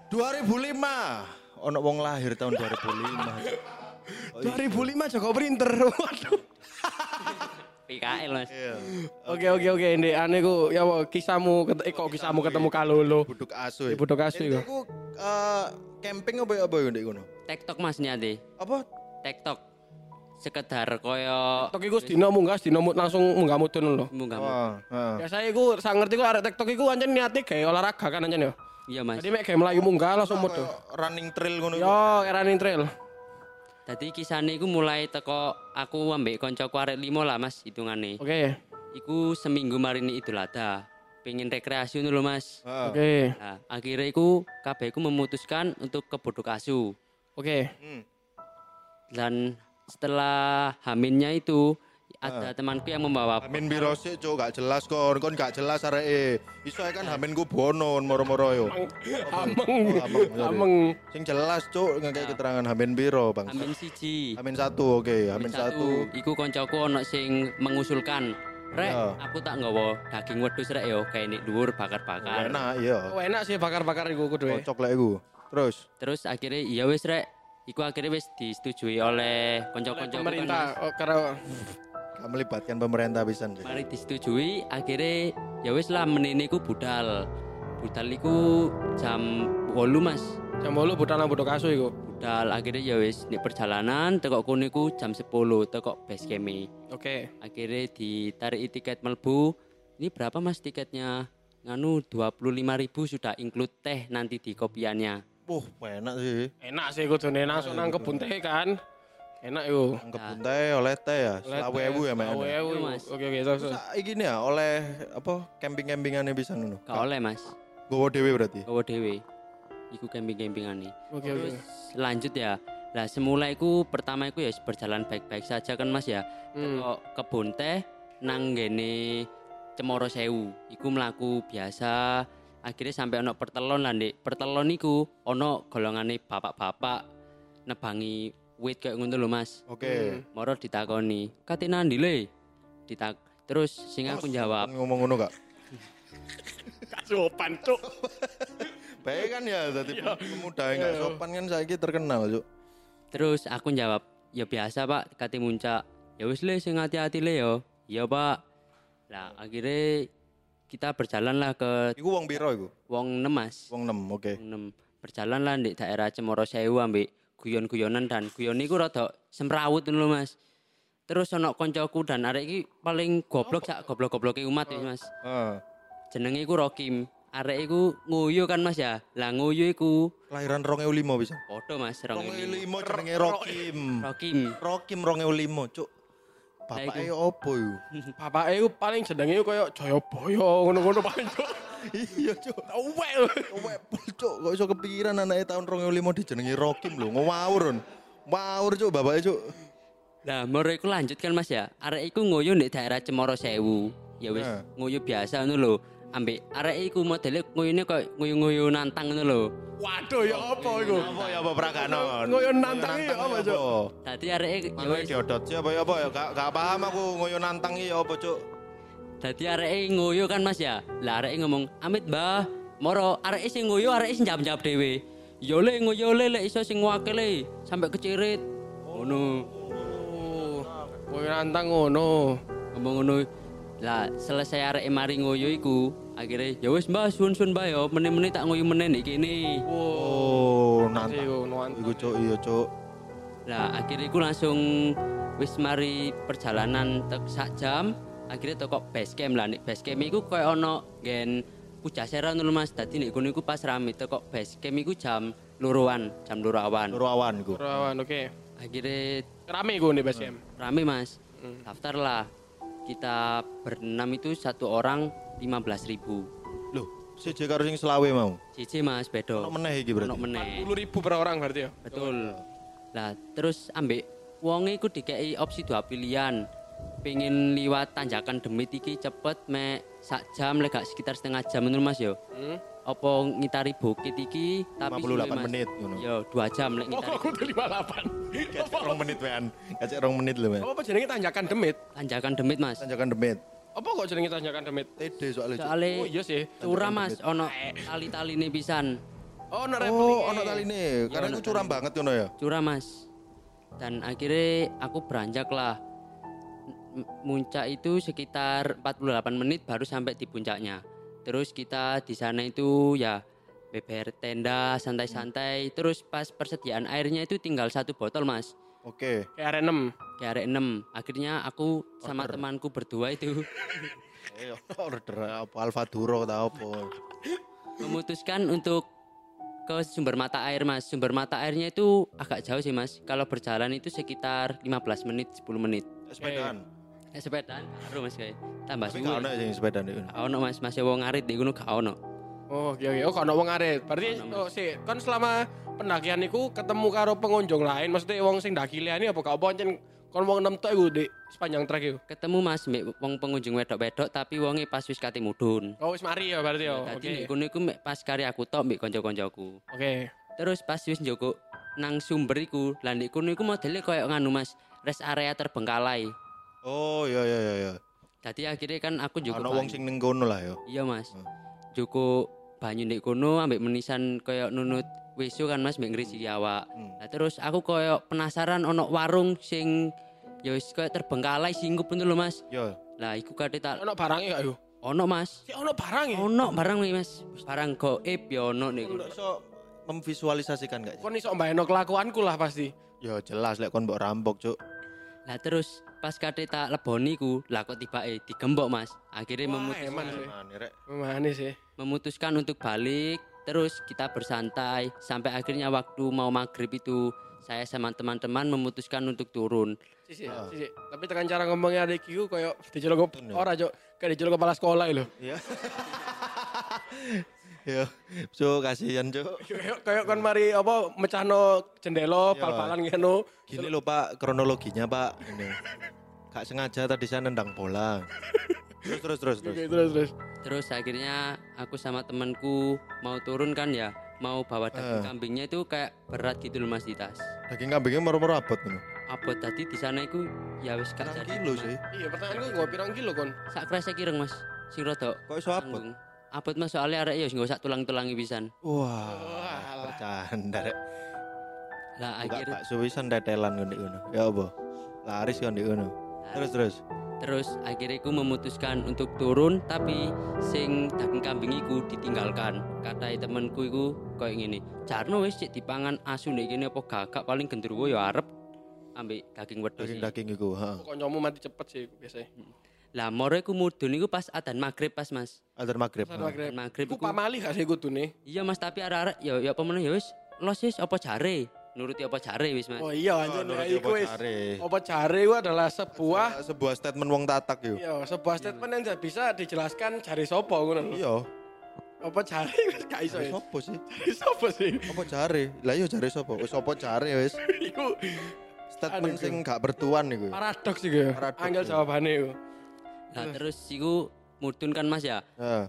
2005. Ono wong lahir tahun 2005. 2005 Joko Printer. (laughs) Waduh. PKL mas. Iya. Oke oke oke ini aneh ku ya apa, kisahmu ket- eh, kok kisahmu ketemu kalolo. Buduk asu. Di Buduk Asu Itu iku. iku eh, camping apa ya apa ya ndek ngono? Tektok mas nyate. Apa? Tektok. Sekedar koyo TikTok iku sedina munggah sedina mut- langsung munggah mutun lho. munggah. Heeh. Biasa iku sak ngerti ku arek TikTok iku ancen niate gawe olahraga kan ancen ya. Iya mas. Jadi mek gawe mlayu munggah langsung mutu. Kayak running trail ngono. Yo, running trail. Tadi kisahnya iku mulai teko aku ambek koncoku arek limo lah mas hitungane. Oke. Iku seminggu marini Idul Adha. Pengen rekreasi dulu mas. Heeh. Oke. Nah, akhirnya iku kabeh iku memutuskan untuk ke Buduk Asu. Oke. Hmm. Dan setelah haminnya itu ada temanku yang membawa Amin biro sik, Cuk, gak jelas kon. Kon gak jelas areke. Iso ae kan haminku bono moro-moro yo. Ameng. Ameng, sorry. Ameng. Sing jelas, Cuk, ngekek keterangan hamin biro, Bang. Hamin siji. Hamin satu, oke. Hamin satu. Iku koncoku ono sing mengusulkan. Rek, Ya. aku tak nggawa daging wedhus rek yo, kayak nek dhuwur bakar-bakar. Enak, iya. Oh, enak sih bakar-bakar iku kudu. e. Cocok lek iku. Terus, Terus akhirnya iya wis rek. Iku akhirnya wis disetujui oleh konco-konco Pemerintah oh, karo gak melibatkan pemerintah pisan sih. Mari disetujui, akhirnya ya wis lah menini ku budal. budal iku jam 8 Mas. Jam 8 budal nang Bodo Kasu iku. Budal akhirnya ya wis di perjalanan teko kono iku jam 10 teko base Oke. Akhirnya ditarik tiket melbu. Ini berapa Mas tiketnya? Nganu 25.000 sudah include teh nanti di kopiannya. Wah, enak sih. Enak sih kudune langsung nang kebun teh kan. Enak. Nang kebun teh oleh teh ya. Selawe ewu ya, Mek. Selawe ewu, Iya, Mas. Oke oke terus. Sa- Iki nih ya oleh apa camping-campingannya bisa ngono. Gak oleh Mas. Gowo dhewe berarti. Bawa dewe. Iku camping-campingane. Oke oke. Terus lanjut ya. Lah semula iku pertama iku ya berjalan baik-baik saja kan Mas ya. Hmm. Kok kebun teh nang ngene Cemoro Sewu. Iku mlaku biasa. Akhirnya sampai ono pertelon lah Ndek. Pertelon iku ono golongane bapak-bapak nebangi wit kayak ngono lho Mas. Oke. Hmm. Moro ditakoni, "Kate nandi le?" Ditak terus sing aku jawab, Ngomong ngono gak? Gak sopan, Cuk. Baik kan ya, tadi pemuda yang gak sopan kan saiki terkenal, Cuk. terus aku jawab, "Ya biasa, Pak, kate muncak." Ya wis le sing hati-hati le yo. Iya, Pak. Lah akhirnya kita berjalan lah ke Iku wong piro iku? Wong Nemas. Wong 6, oke. Wong Nem. Berjalan lah di daerah Cemoro Sewu ambek guyon-guyonan dan guyon iku rada semrawut ngono lho, Mas. Terus ono koncoku dan arek iki paling goblok sak goblok-gobloke umat ya, Mas. Heeh. jenenge iku Rokim. Arek iku nguyu kan Mas ya. Lah nguyu iku Kelahiran 2005 bisa. padha Mas 2005. 2005 jenenge Rokim. Rokim. Rokim 2005, Cuk. Bapake opo iku? (laughs) Bapake iku paling jenenge koyo Jayabaya ngono-ngono paling. Iya, Cuk. Awek. Wek, Cuk, kok iso kepikiran anake tahun 2005 dijenengi Rokim lho. Ngawur. Ron. Ngawur, Cuk, bapake, Cuk. Lah moro iku lanjut kan Mas ya. Arek iku nguyu di daerah Cemoro Sewu. Ya wis Nah. nguyu biasa ngono lho. Ambek arek iku modele nguyune koyo nguyu-nguyu nantang ngono lho. Waduh ya apa iku? Apa ya apa prakanon? Ngoyo nantang iki apa, Cuk? Dadi arek ya wis diodot sih apa ya apa ya? Gak, paham aku ngoyo nantang ya apa, Cuk. Dadi arek nguyu kan Mas ya. Lah arek ngomong, "Amit, Mbah." Moro arek sing nguyu arek sing jawab-jawab dhewe. Yo le nguyu le lek iso sing wakile sampai kecirit. Ngono. Oh, koyo nantang ngono. ngomong ngono lah selesai arek mari ngoyo iku akhirnya ya wis mbah sun sun mbah yo meneh-meneh tak ngoyo meneh nek kene Oh, nantang. Iku nuan. Iku, Cuk, iya, Cuk. lah akhirnya iku langsung wis mari perjalanan tek sak jam akhirnya toko base camp lah nek base camp iku koyo ono gen Pujasera lho Mas dadi nek kono iku pas rame teko base camp iku jam luruan jam luru awan Loro awan iku. Rawan, oke. akhirnya Rame iku nih Bas Yam. rame Mas Hmm. daftar lah kita berenam itu satu orang 15.000 ribu Loh, siji karo sing selawe mau. Cici mas bedo. Ono meneh iki Ono berarti. meneh. 40 ribu per orang berarti ya? Betul. Lah terus ambek wonge iku dikei opsi dua pilihan. Pengen liwat tanjakan demit iki cepet me sak jam lek gak sekitar setengah jam menurut Mas yo. Hmm. Apa ngitari bukit iki tapi 58 suwe, Mas. menit ngono. Yo dua jam lek Oh, ngitari kok udah 58? Kacek rong menit wean. Kacek rong menit lho, men. Apa jenenge tanjakan demit? tanjakan demit Mas. Tanjakan demit. Apa kok jenenge tanjakan demit? TD soalnya. Soale Oh iya sih. curah Mas ono tali-taline pisan. Oh, ono Oh, repeling. ono tali nih. Karena ono itu curam banget ngono ya. curah mas dan akhirnya aku beranjak lah muncak itu sekitar 48 menit baru sampai di puncaknya. Terus kita di sana itu ya beber tenda santai-santai. Terus pas persediaan airnya itu tinggal satu botol mas. Oke. Kayak arek 6. kayak arek 6 akhirnya aku sama temanku berdua itu (laughs) Eh, order apa? Alfa Duro ta apa. memutuskan untuk ke sumber mata air mas. Sumber mata airnya itu agak jauh sih mas. Kalau berjalan itu sekitar 15 menit 10 menit. Sepedaan. Eh, sepedaan karo Mas kae. Tambah suwe. gak ono sing sepedaan itu. Gak ono Mas, masih wong ngarit di gunung gak ono. Oh, oke oke. Oh, kok ono wong arit. Berarti oh, sih, kan selama pendakian iku ketemu karo pengunjung lain, maksudnya wong sing ndaki liyane apa gak apa kon wong nem tok iku di sepanjang trek iku. Ketemu Mas mbek wong pengunjung wedok-wedok tapi wonge pas wis kate mudhun. Oh, wis mari ya berarti ya. Dadi kono iku mek pas kari aku tok mbek kanca-kancaku. Oke. Terus pas wis njoko nang sumber iku, lah nek kono iku modele koyo nganu Mas, rest area terbengkalai. Oh iya iya iya iya. Dadi akhirnya kan aku njoko Ono wong sing ning kono lah ya. Iya Mas. Hmm. Joko banyu ndek kono ambek menisan koyo nunut wesu kan Mas mbek ngrisiki awak. Hmm. Nah, terus aku koyo penasaran ono warung sing ya wis koyo terbengkalai singgup ngono lho Mas. Yo. Lah iku kate tak Ono barangnya gak yo? Ono Mas. Si ono barang ya. Ono barang nih Mas. Barang goib ya ono nih. Iso memvisualisasikan gak? Kon iso mbayangno kelakuanku lah pasti. Ya jelas lek kon mbok rampok, Cuk. Lah terus pas kate tak leboni ku, lah kok tibake digembok Mas. Akhirnya Wah, memutuskan sih. Manis memutuskan untuk balik terus kita bersantai sampai akhirnya waktu mau maghrib itu saya sama teman-teman memutuskan untuk turun Sisi, Ah. sisi. Tapi tekan cara ngomongnya adik Kiku kayak dijelok ora, Cuk. Kayak dijelok kepala sekolah lho. Iya. (laughs) Yo, Cuk, kasihan, Cuk. Kayak kayak kon mari apa mecahno jendela, Iya. bal-balan ngono. Gini loh Pak, kronologinya Pak. Ini. Gak sengaja tadi saya nendang bola. Terus terus terus terus. Oke, terus terus. terus akhirnya aku sama temanku mau turun kan ya mau bawa Eh. daging kambingnya itu kayak berat gitu loh mas di tas Daging kambingnya moro-moro abot ngono. apa tadi di sana itu ya wis gak Pirang jadi kilo sih. Iya, pertanyaanku nggak pirang kilo kon. sak kresek kireng mas sing rodok Kok iso abot? Abot mas soalnya arek ya nggak usah tulang-tulangi pisan Wah, bercanda rek. lah akhir bakso wisan tetelan ngono ngono. Ya apa? Laris kan ngono. Terus terus. Terus akhirnya aku memutuskan untuk turun tapi sing daging kambing iku ditinggalkan. Katai temenku iku koyo ngene. Jarno wis cek dipangan asu nek kene apa gagak paling gendruwo ya arep ambek daging wedhus. iki. Daging-daging iku, ha. Koncomu mati cepet sih biasanya. Lah moro iku mudun iku pas adzan maghrib pas Mas. Azan maghrib. Ha. maghrib. Adzan maghrib Iku iku pamali gak sih kudune? iya Mas tapi arek-arek ya ya apa meneh ya wis los wis apa jare. Nuruti apa jare wis Mas. Oh iya anjir Oh, nah, nuruti iku apa jare. Apa jare itu adalah sebuah sebuah statement wong tatak yo. Iya, sebuah statement yang tidak bisa dijelaskan jari sopo ngono. Iya. Apa jari wis gak iso Jare ya. sopo sih? Jari sopo sih? Apa jare? Lah iya jare sopo? Wis sopo jare wis. (laughs) Iku Statement sing gak bertuan iku. paradoks iku ya. Angel ya. jawabannya Lah terus iku mudun kan Mas ya. Heeh.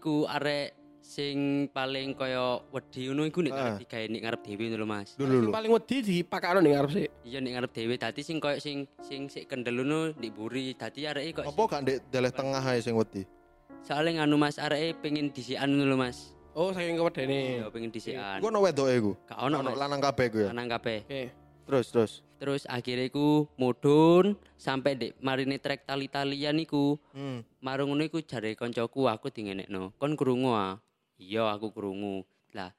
Iku arek sing paling kaya wedi ngono iku nek arep digawe nek ngarep dhewe lho Mas. Sing paling wedi dipakano ning ngarep sih. Iya nek ngarep dhewe dadi sing kaya sing sing sik kendel ngono ndek buri dadi areke kok Apa gak ndek deleh tengah ae sing wedi? soalnya nganu Mas areke pengen disikan ngono lho Mas. Oh, saking kewedene. Iya pengen disikan. Iku ono wedoke iku. Gak ono lanang kabeh iku ya. Lanang kabeh. Oke. Terus terus. Terus akhirnya iku mudun sampai dek marine trek tali-talian iku Hmm. marung ngono iku jare koncoku aku dingenekno. Kon krungu ah. Iya aku krungu. Lah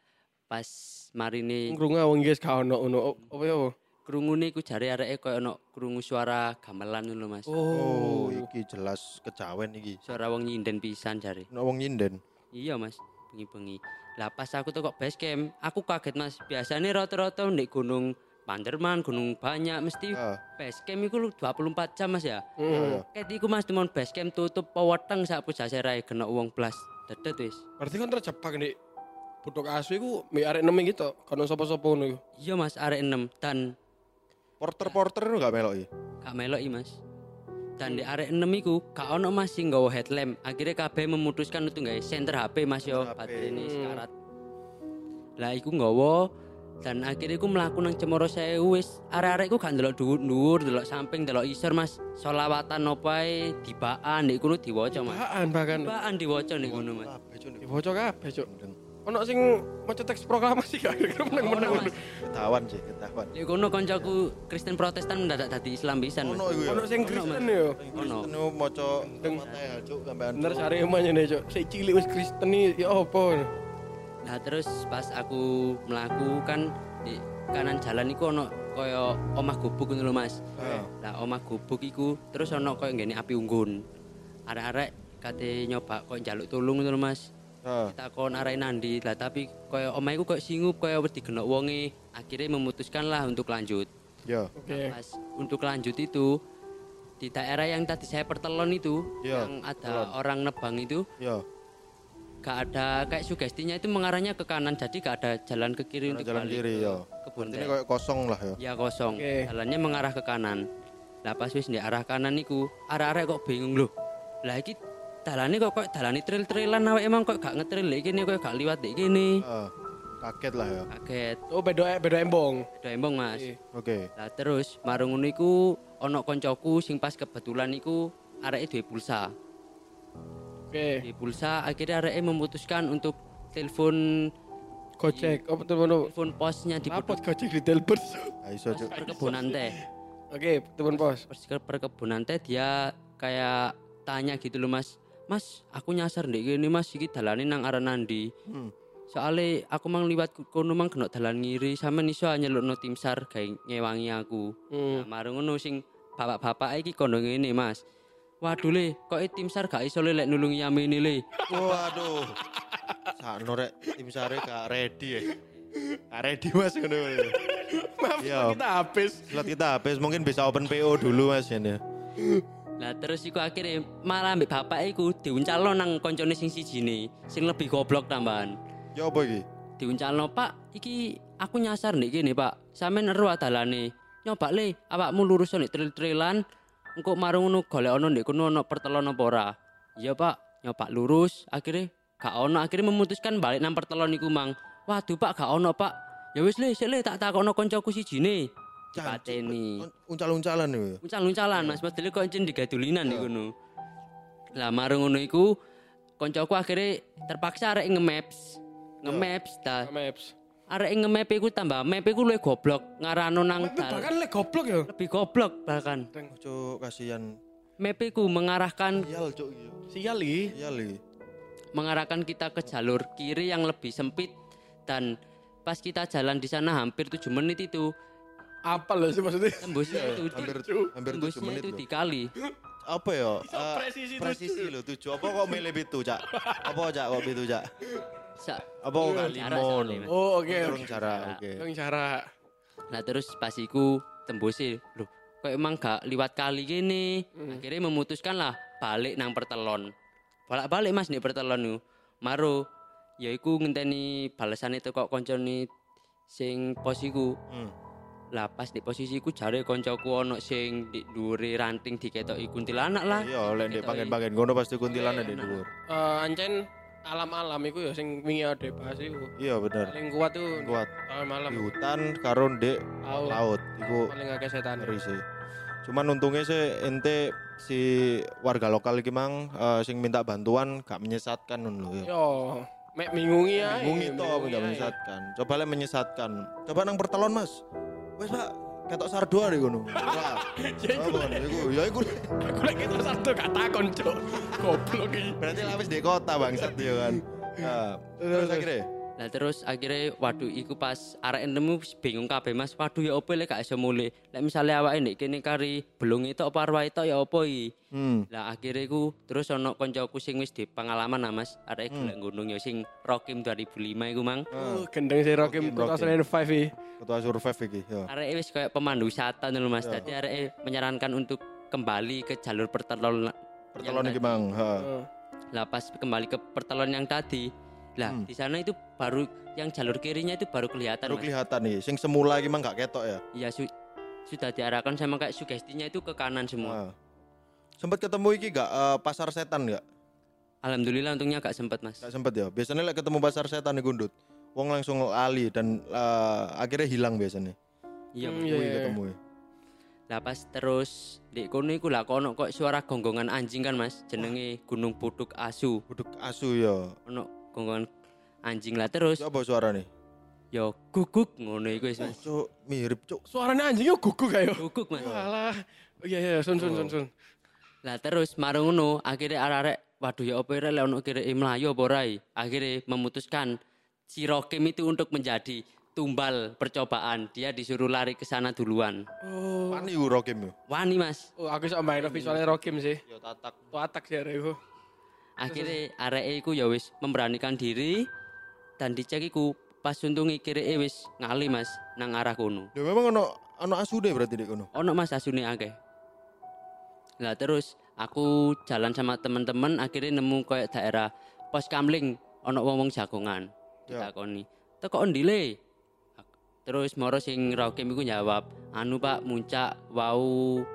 pas marine Ngrungu wong guys gak ono ono. Oh, Apa ya? apa? krungune iku jare areke koyo ono krungu suara gamelan ngono Mas. Oh, iki jelas kejawen iki. Suara wong nyinden pisan jare. Ono wong nyinden. Iya Mas, bengi-bengi. Lah pas aku tuh kok base camp, aku kaget Mas. Biasanya rata-rata ndek gunung Panderman, gunung banyak mesti Ah, base camp iku lu 24 jam Mas ya. Hmm. Ket iku Mas temen base camp tutup peweteng sak pusat rai kena uang blas. Dedet wis. Berarti kan terjebak nih. Budok asu iku mbek arek enam gitu. Kono sapa-sapa ngono iku. Iya Mas, arek 6 dan porter-porter itu gak meloki. gak meloki Mas. Dan di arek 6 iku gak ono Mas sing nggawa headlamp. Akhirnya kabeh memutuskan untuk nggawe senter HP Mas yo, baterainya sekarat. Lah iku nggawa dan akhirnya iku mlaku nang Cemoro Sewu wis arek-arek iku gak ndelok dhuwur-dhuwur, ndelok samping, ndelok isor Mas. Solawatan opae dibaan nek kono diwaca Mas. Bahan bahkan. Dibaan diwaca nek kono Mas. Dibocok kabeh, Cuk. Ono sing maca teks proklamasi gak kira meneng-meneng. Ono. Ketahuan sih, ketahuan. Nek kono koncoku Kristen Protestan mendadak dadi Islam pisan. Ono iku ya. Ono sing Kristen yo. Ono. Itu maca sampean. Bener sare emane Cuk. Sik cilik wis Kristen ya apa? Nah terus pas aku melaku kan di kanan jalan iku ono kaya omah gubuk ngono Mas. Ah. Lah omah gubuk iku terus ono kaya ngene api unggun. Arek-arek kate nyoba kok njaluk tulung ngono lho Mas. Ah. Takon arek nandi lah tapi kaya omah iku kaya singup kaya wis digenok wonge. Akhirnya memutuskan lah untuk lanjut. Ya. Oke. Pas untuk lanjut itu di daerah yang tadi saya pertelon itu Iya, yang ada orang nebang itu Ya. Gak ada kayak sugestinya itu mengarahnya ke kanan jadi gak ada jalan ke kiri untuk jalan balik kiri ke ya. kebun Ini kayak kosong lah ya. ya kosong Oke. jalannya mengarah ke kanan lah pas wis di arah kanan niku arah-arah kok bingung loh lah iki dalane kok kok dalane trail-trailan awake emang kok gak ngetrail lek kene kok gak liwat lek kene Ah, kaget lah ya. kaget Oh, beda beda embong. udah embong mas Oke. Oke. lah terus marung ngono iku ono koncoku sing pas kebetulan iku areke duwe pulsa Oke. duwe pulsa akhirnya areke memutuskan untuk telepon Gojek. Apa mana? telepon posnya di Lapot Gojek di Delbert. Ah, iso cuk. perkebunan teh Oke, telepon pos. Pas ke perkebunan teh dia kayak tanya gitu loh mas Mas, aku nyasar ndek kene Mas iki dalane nang arah nandi. Hmm. Soale aku mang liwat kono mang kena dalan ngiri, sampean iso nyelukno tim SAR gawe ngewangi aku. Hmm. Nah, marung ngono sing bapak-bapak iki kondo ngene, Mas. Waduh le, kok e tim SAR gak iso le lek nulungi Yamini le. Waduh. Sakno rek tim sare gak ready ya. Gak ready Mas ngono. Maaf, Iya. kita habis. Slot kita habis mungkin bisa open PO dulu Mas ini. Lah terus iku akhirnya malah ambek bapak iku diuncalno nang koncone sing sijine, sing lebih goblok tambahan. Ya apa iki? Diuncalno, "Pak, iki aku nyasar ndek kene, Pak. Sampeyan ero dalane. Nyoba le, awakmu lurus nek tril-trilan, engko marung ngono golek ono ndek kono ono pertelon apa ora." Iya, Pak. Nyoba lurus, akhirnya gak ono, akhirnya memutuskan balik nang pertelon iku, Mang. Waduh, Pak, gak ono, Pak. Ya wis le, sik le tak takokno koncoku sijine. Dipateni. Uncal-uncalan ya? Uncal-uncalan Mas, padahal kok encen digadulinan iku ngono. Lah marung ngono iku koncoku akhirnya terpaksa arek nge-maps. Nge-maps ta. Maps. Arek nge-map iku tambah map iku luwih goblok ngarano nang Tapi dal. bahkan le goblok ya. Lebih goblok bahkan. Cuk kasihan. Map iku mengarahkan Sial cuk iya. Sial iki. Sial iki. mengarahkan kita ke jalur kiri yang lebih sempit dan pas kita jalan di sana hampir 7 menit itu Apa loh sih maksudnya? tembusnya itu Hampir hampir 7 tembusnya menit itu loh. dikali. Apa ya? Iso Eh, presisi presisi tujuh. lho tujuh. Apa kok milih itu, Cak? Apa Cak kok itu, Cak? Sa Apa Jarak limon? Oh, oke. Turun oke. cara, oke. Yang cara. Nah terus pas iku tembusnya, loh kok emang gak liwat kali gini. Akhirnya memutuskan lah balik nang pertelon. Balik balik mas nih pertelon nih. Maro, ya iku ngenteni balasan itu kok konconi sing posiku. Hmm. Lah pas di posisiku jare koncoku ono sing di duri ranting diketoki kuntilanak lah. Iya, oleh ndek Ketoki. pangen-pangen ngono pasti kuntilanan Oke, di dhuwur. Eh, ancen alam-alam iku ya sing wingi ade bahas iku. Iya bener. Paling kuat tuh Kuat alam-alam. di hutan karo ndek Laut. laut. Iku Paling akeh setan. ngeri sih. Cuman untungnya sih ente si warga lokal iki mang eh, sing minta bantuan gak menyesatkan lho ya. Yo, mek bingungi ya. Bingung itu apa gak menyesatkan. Coba lah menyesatkan. Coba nang pertelon Mas. Wes Pak, ketok sardoa deh ngono. (laughs) Kan iku? Ya iku Aku lagi kita satu gak takon, Cuk. Goblok iki. berarti lapis di kota bangsat ya kan. Nah, (laughs) terus akhirnya Lah terus akhirnya waduh iku pas arek nemu bingung kabeh Mas. Waduh ya opo lek gak iso mulih. Lek misale awake ndek kene kari belung itu apa arwah itu ya opo iki. hmm. Lah akhirnya iku terus ono koncoku sing wis di pengalaman lah Mas. Arek golek gunung ya sing Rokim 2005 iku Mang. Oh, gendeng si Rocky Rocky, Putra Rocky. Selain 5 iki. ketua survive iki ya. Arek wis kayak pemandu wisata lho Mas. Ya. Dadi arek menyarankan untuk kembali ke jalur pertelon Pertelon iki mang. Ha. Oh. Lah pas kembali ke pertelon yang tadi, lah Hmm. di sana itu baru yang jalur kirinya itu baru kelihatan Baru Mas. kelihatan nih, sing semula iki mang gak ketok ya. Iya su- sudah diarahkan sama kayak sugestinya itu ke kanan semua. Nah. Sempet ketemu iki gak eh, pasar setan gak? Alhamdulillah untungnya gak sempat mas. Gak sempet ya. Biasanya lek ketemu pasar setan nih gundut. Wong langsung lali dan eh, akhirnya hilang biasanya. Iya. Hmm, iya, Kuwi iya. ketemu. ya. Lah pas terus di kono iku lah kono kok suara gonggongan anjing kan mas. Jenenge Gunung Putuk Asu. Buduk asu ya. Ono gonggongan anjing lah terus. Apa suara nih? Yo guguk ngono iku wis mas. Cuk, mirip cuk. Suaranya anjingnya guguk kayak. Guguk mas. Walah. Oh, Iya iya, sun sun sun sun. Lah terus marung ngono akhirnya arek-arek waduh ya apa ora lek ono kira mlayu apa ora i? Akhirnya memutuskan si Rokim itu untuk menjadi tumbal percobaan. Dia disuruh lari ke sana duluan. Oh. Pani uro Kim yo. Wani mas. Oh, aku iso main visualnya Rokim sih. Yo tatak. Tuatak sih arek. Akhirnya arek iku ya wis memberanikan diri dan dicek iku pas untungi kiri wis ngali mas nang arah kono. Ya memang ono ono asu deh berarti di kono. Ono mas asune akeh. Lah terus aku jalan sama teman-teman akhirnya nemu kayak daerah pos kamling ono wong-wong jagongan. Ya. Ditakoni. Teko endi le? Terus moro sing Rokim iku jawab, "Anu Pak, muncak wau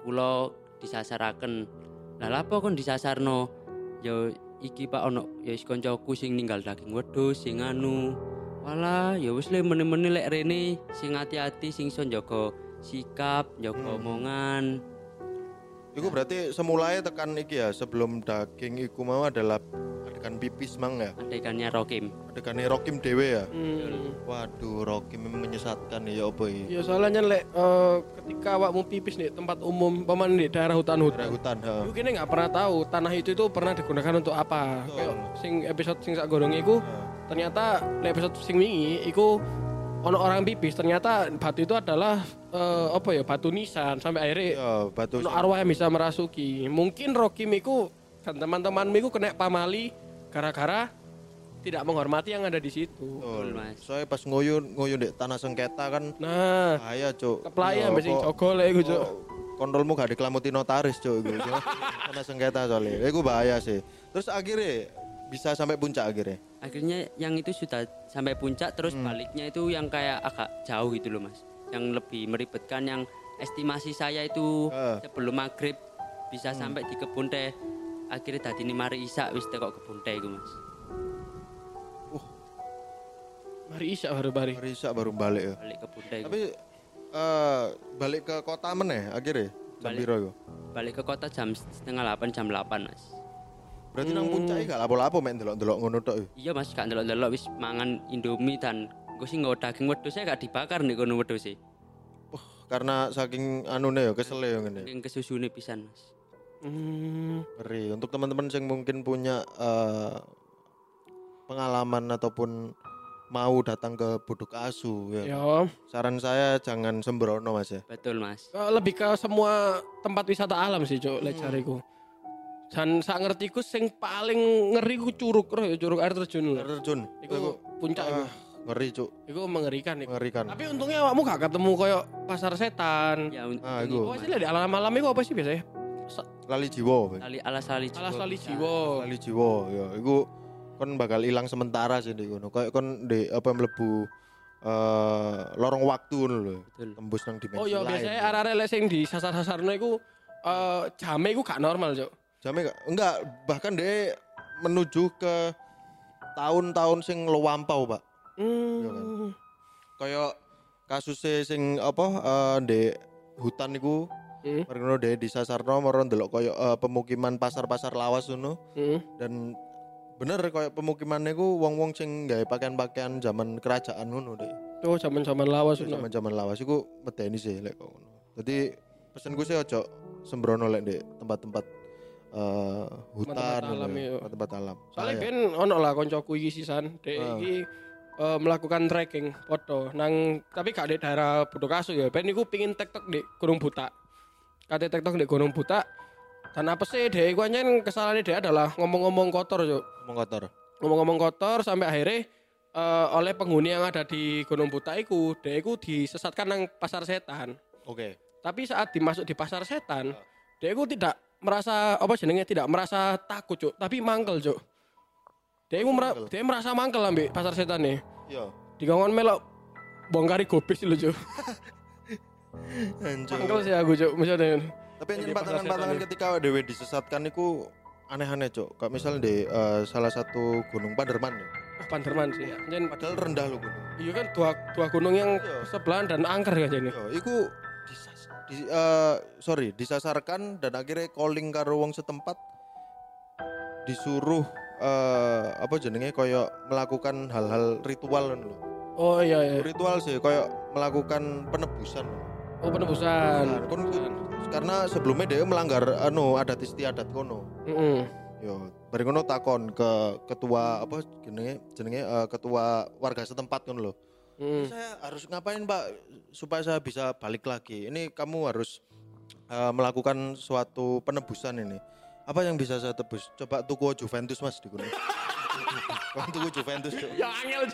kula disasaraken." Lah lapo kon disasarno? Ya iki Pak ono ya wis kancaku sing ninggal daging wedhus sing anu. Walah, ya wis le meneh-meneh lek rene sing hati-hati sing iso njaga sikap, njaga Hmm. omongan. Iku berarti semulanya tekan iki ya sebelum daging iku mau adalah adegan pipis mang ya. adegannya Rokim Adegannya Rokim dewe ya. Hmm. Waduh, Rokim menyesatkan ya apa? Ya soalnya lek eh, ketika awakmu pipis di tempat umum, paman di daerah Daerah hutan-hutan. hutan, ha. Iku kini nggak pernah tahu tanah itu itu pernah digunakan untuk apa. Kayak sing episode sing sak gorong iku ternyata di episode sing wingi iku ono orang pipis ternyata batu itu adalah eh, apa ya batu nisan sampai akhirnya Ya, batu ono arwah yang bisa merasuki. Mungkin Rocky Miku dan teman-teman Miku kena pamali gara-gara tidak menghormati yang ada di situ. Betul. Mas. Soalnya pas ngoyun ngoyun di tanah sengketa kan Nah, bahaya, Cuk. keplaya Ya, mbek sing jogo lek iku, Cuk. kok Kontrolmu gak dikelamuti notaris, Cuk, iku. Cuk. (laughs) Tanah sengketa soalnya. Iku bahaya sih. Terus akhirnya bisa sampai puncak akhirnya. akhirnya yang itu sudah sampai puncak terus Hmm. baliknya itu yang kayak agak jauh gitu loh mas yang lebih meribetkan yang estimasi saya itu Eh. sebelum maghrib bisa Hmm. sampai di kebun teh akhirnya tadi ini mari isak wis kok kebun teh itu mas Mari isya baru bari. Risa baru balik ya. balik kebun teh. Tapi eh balik ke kota meneh akhirnya. Jam Balik. balik ke kota jam setengah delapan jam delapan mas Berarti nang puncak gak lapo-lapo mek ndelok-ndelok ngono tok. ya? iya mas gak ndelok-ndelok wis mangan indomie dan gue sih nggak daging wedhus saya gak dibakar nih kono wedhus sih Karena saking anune ya kesel ya ngene. yang kesusune pisan mas Hmm. Ngeri. Untuk teman-teman yang mungkin punya eh, pengalaman ataupun mau datang ke Buduk Asu ya. Ya, Saran saya jangan sembrono Mas ya. betul mas eh, lebih ke semua tempat wisata alam sih, Cuk, lek jariku. Dan sak ngertiku sing paling ngeri ku curug, roh ya curug air terjun. Air terjun. Iku puncak iku. ah, ngeri cuk, Iku mengerikan iku. mengerikan. Tapi untungnya awakmu gak ketemu koyo pasar setan. ya Ah, iku. Oh, sih di alam malam itu apa sih biasanya? Sa- Lali jiwa. Sali alas Alas jiwa tali bisa. jiwa. Lali jiwa ya. Iku kon bakal hilang sementara sih di kono. Kayak kon di apa mlebu eh lorong waktu ngono lho. Betul. Tembus nang dimensi Oh iya lain. biasanya arek-arek lek sing di sasar-sasarno iku eh jame iku gak normal, Cuk. Jame gak? Enggak, bahkan dia menuju ke tahun-tahun sing lampau, Pak. Iya kan? Hmm. Kayak kasusnya sing apa eh di hutan niku ngono deh di Sasarno moro ndelok koyo eh, pemukiman pasar-pasar lawas ngono Hmm. dan bener koyo pemukimannya ku wong-wong sing gawe pakaian-pakaian zaman kerajaan ngono deh. Oh, zaman-zaman lawas ngono. Zaman-zaman lawas iku medeni sih lek ngono. Dadi pesenku sih ojo sembrono lek di tempat-tempat eh, hutan Tempat-tempat ngono alam, ya, iya. tempat-tempat alam. Soalnya ben ono lah koncoku iki sisan, dek Ah. iki eh, melakukan trekking foto nang tapi gak di daerah Budokasu ya. Ben iku pingin TikTok di Gunung Buta. Kate TikTok di Gunung Buta. Dan apa sih dek iku anjen kesalahannya dia adalah ngomong-ngomong kotor, Cuk. ngomong kotor. Ngomong-ngomong kotor sampai akhirnya eh, oleh penghuni yang ada di Gunung Buta iku, dek iku disesatkan nang pasar setan. Oke. Tapi saat dimasuk di pasar setan, dia itu tidak merasa apa jenenge tidak merasa takut, Cuk, tapi mangkel, Cuk. Dia itu mera- dia merasa mangkel ambil pasar setan nih. Iya. Digongon melok bongkari gobis lho, Cuk. (laughs) Anjir. Mangkel sih aku, Cuk. Misalnya Tapi Yang setan ketika dewe disesatkan niku aneh-aneh, Cok. Kayak misal di eh, salah satu gunung Paderman ya. oh, Panderman sih. Jen, Padahal rendah loh gunung. iya kan dua dua gunung yang Iya. sebelahan dan angker kan jadi. Yo, iku disas, di, eh, sorry, disasarkan dan akhirnya calling karo wong setempat disuruh eh apa jenenge koyo melakukan hal-hal ritual lho. Oh iya iya. Ritual sih koyo melakukan penebusan. Oh penebusan. Nah, kon- karena sebelumnya dia melanggar anu adat istiadat kono. Heeh. Yo, bareng ngono takon ke ketua apa jenenge jenenge eh, ketua warga setempat kan lho. Heeh. Saya harus ngapain Pak supaya saya bisa balik lagi? Ini kamu harus eh, melakukan suatu penebusan ini. Apa yang bisa saya tebus? Coba tuku Juventus Mas di gunung. (laughs) Tuku Juventus. Ya angel.